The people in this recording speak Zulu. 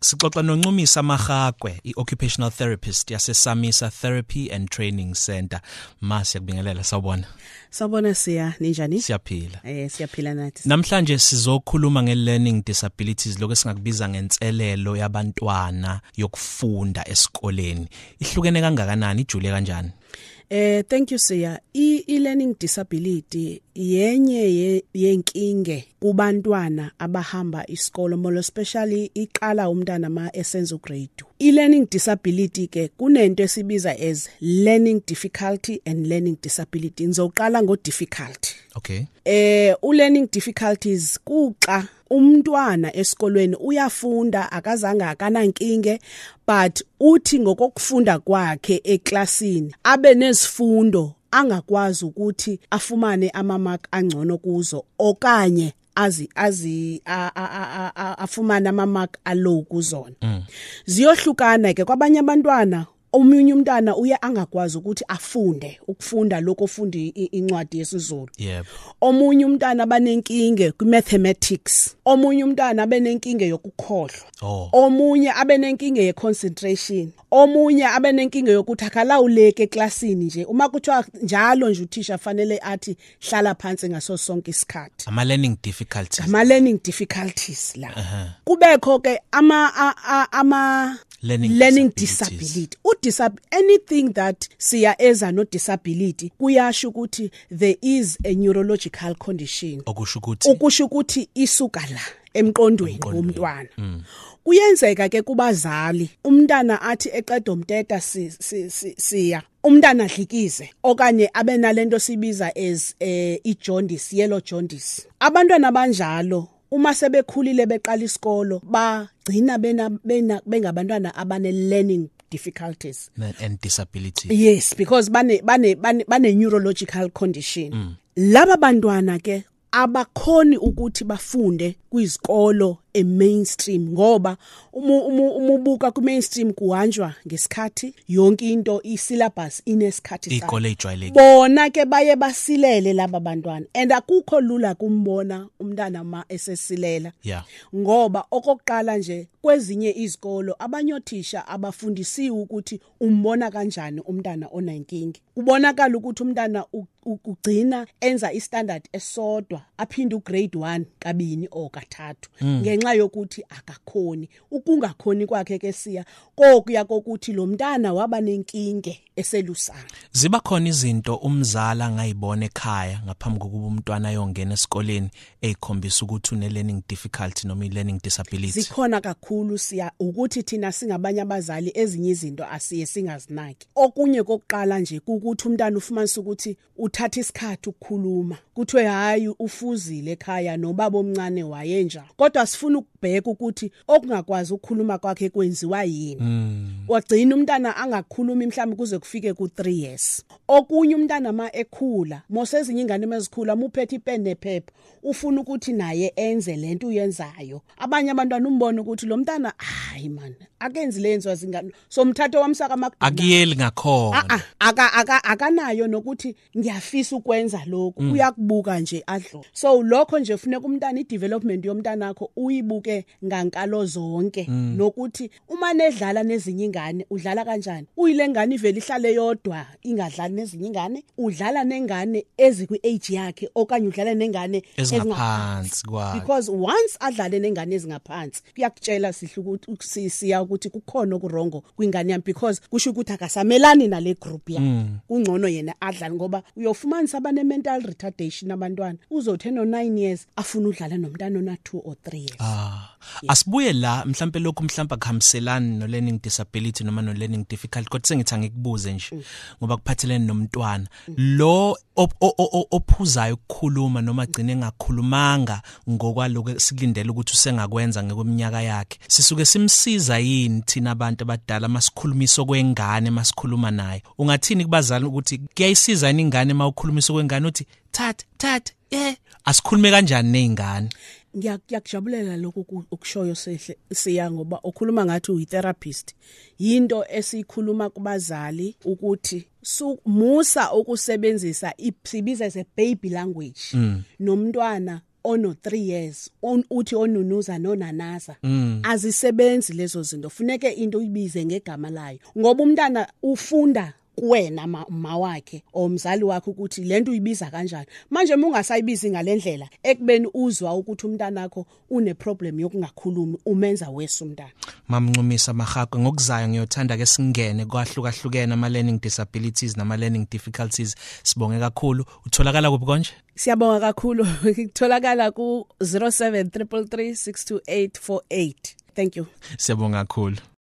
Sixoxa noNcumisa Mahagwe, ioccupational therapist yaseSamisa Therapy and Training Center. Ma siyakubingelela sawubona. Sawubona siya ninjani? Siyaphila. Eh siyaphila nathi. Namhlanje sizokhuluma ngelearning disabilities lokho singakubiza ngenselelo yabantwana yokufunda esikoleni. Ihlukene kangakanani ijule kanjani? Eh thank you Siya. E-learning disability yenye yenkinge kubantwana abahamba isikolo more especially iqala umntana ma esenza ugrade 2. E-learning disability ke kunento esibiza as learning difficulty and learning disability. Ngizoqala ngo difficulty. Okay. Eh u learning difficulties kuxa umntwana esikolweni uyafunda akazange akanankinge but uthi ngokokufunda kwakhe eklasini abe nezifundo angakwazi ukuthi afumane amamark angcono kuzo okanye azi azi afumana amamark alow kuzona mm. ziyohlukana ke kwabanye abantwana omunye umntana uye angakwazi ukuthi afunde ukufunda lokho ofunda incwadi yesiZulu. Yebo. Omunye umntana abanenkinge kwimathematics omunye umntana abenenkinge yokukhohlwa. Oh. omunye abenenkinge yeconcentration. Omunye abenenkinge yokuthi akalawuleke eklasini nje. Uma kuthiwa njalo nje uthisha fanele athi hlala phansi ngaso sonke isikhathi. Ama learning difficulties. Ama learning difficulties la. Uh -huh. kubekho ke ama ama learning, learning disabilities. disability. Udisab anything that siya eza no disability kuyasho ukuthi there is a neurological condition. Okusho ukuthi ukusho ukuthi isuka la emqondweni womntwana. Kuyenzeka ke kubazali umntana athi eqeda umteta siya umntana adlikize okanye abe nalento sibiza as eh, i jaundice yellow jaundice. Abantwana banjalo uma sebekhulile beqala isikolo bagcina bena bengabantwana abane learning difficulties. And disability. Yes because bane bane bane neurological condition. Mm. laba bantwana ke abakhoni ukuthi bafunde kwizikolo emainstream ngoba umubuka ku mainstream kuhanjwa ngesikhathi yonke into isyllabus inesikhathi sayo. Ikole ejwayelekile bona ke baye basilele laba bantwana and akukho lula kumbona umntana ma esesilela. Yeah. Ngoba okokuqala nje kwezinye izikolo abanyothisha abafundisiwe ukuthi umbona kanjani umntana onankingi ubonakala ukuthi umntana ugcina enza istandard esodwa aphinde ugrade 1 kabini or kathathu. Ngenxa yokuthi akakhoni ukungakhoni kwakhe ke siya kokuya kokuthi lo mntana waba nenkinge eselusana. Ziba khona izinto umzala ngayibona ekhaya ngaphambi kokuba umntwana ayongena esikoleni ezikhombisa ukuthi une learning difficulty noma i learning disability. Zikhona kakhulu siya ukuthi thina singabanye abazali ezinye izinto asiye singazinaki. Okunye kokuqala nje ukuthi umntana ufumanisa ukuthi uthatha isikhathi ukukhuluma. Kuthiwe hayi ufuzile ekhaya nobaba omncane wayenja kodwa sifuna ukubheka ukuthi okungakwazi ukukhuluma kwakhe kwenziwa yini. Mm. wagcina umntana angakhulumi mhlawumbe kuze kufike ku3 years. Okunye umntana ma ekhula mosezinye ingane ezikhula muphethe ipen nephepha ufuna ukuthi naye enze lento uyenzayo. Abanye abantwana umbone ukuthi lo mntana hayi man akenzi lenziwa zingane. So umthatho wamsaka makudala akuyeli ngakhona. Aka aka akanayo nokuthi ngiyafisa ukwenza lokhu. Uyakubuka nje adlo so lokho nje funeka umntana i-development yomntana wakho uyibuke ngankalo zonke. Nokuthi uma nedlala nezinye ingane udlala kanjani? Uyile ngane ivele ihlale yodwa ingadlali nezinye ingane? Udlala nengane ezikwi-age yakhe okanye udlala nengane ezingaphansi kwayo because once adlale nengane ezingaphansi kuyakutshela sihle ukuthi siya ukuthi kukhona okurongo kwingane yami because kusho ukuthi akasamelani nale group yakhe. Kungcono yena adlale ngoba uyofumanisa abane mental retardation abantwana. Uzothi no 9 years afuna udlala nomntana ona 2 or 3 years. Ah asibuye la mhlambe lokhu mhlamba kuhamselani no learning disability noma no learning difficulty kodwa sengithi angikubuze nje ngoba kuphathelene nomntwana. Lo ophuzayo ukukhuluma noma agcine engakhulumanga ngokwaloko sikulindele ukuthi usengakwenza ngokweminyaka yakhe sisuke simsiza yini thina abantu abadala masikhulumisa kwengane masikhuluma naye? Ungathini kubazali ukuthi kuyayisiza yini ingane mawukhulumisa kwengane uthi thatha thatha eh. Asikhulume kanjani nezingane ngiyakujabulela lokhu ukushoyo sehle siya ngoba ukhuluma ngathi uyitherapist yinto esikhuluma kubazali ukuthi musa ukusebenzisa isibiza se baby language. Mm. nomntwana ono 3 years on uthi onunuza nonanaza. Mm. azisebenzi lezo zinto. Funeke into uyibize ngegama layo. Ngoba umntana ufunda kuwena ma, wakhe omzali wakhe ukuthi lento uyibiza kanjani. Manje uma ungasayibizi ngalendlela ekubeni uzwa ukuthi umntanakho une problem yokungakhulumi umenza wesa umntana. Mamncumisa mahaqwe ngokuzayo ngiyothanda ke singene kwahlukahlukene ama learning disabilities nama learning difficulties. Sibonge kakhulu. Utholakala kuphi konje? Siyabonga kakhulu. Kutholakala ku 0733362848 thank you. Siyabonga kakhulu.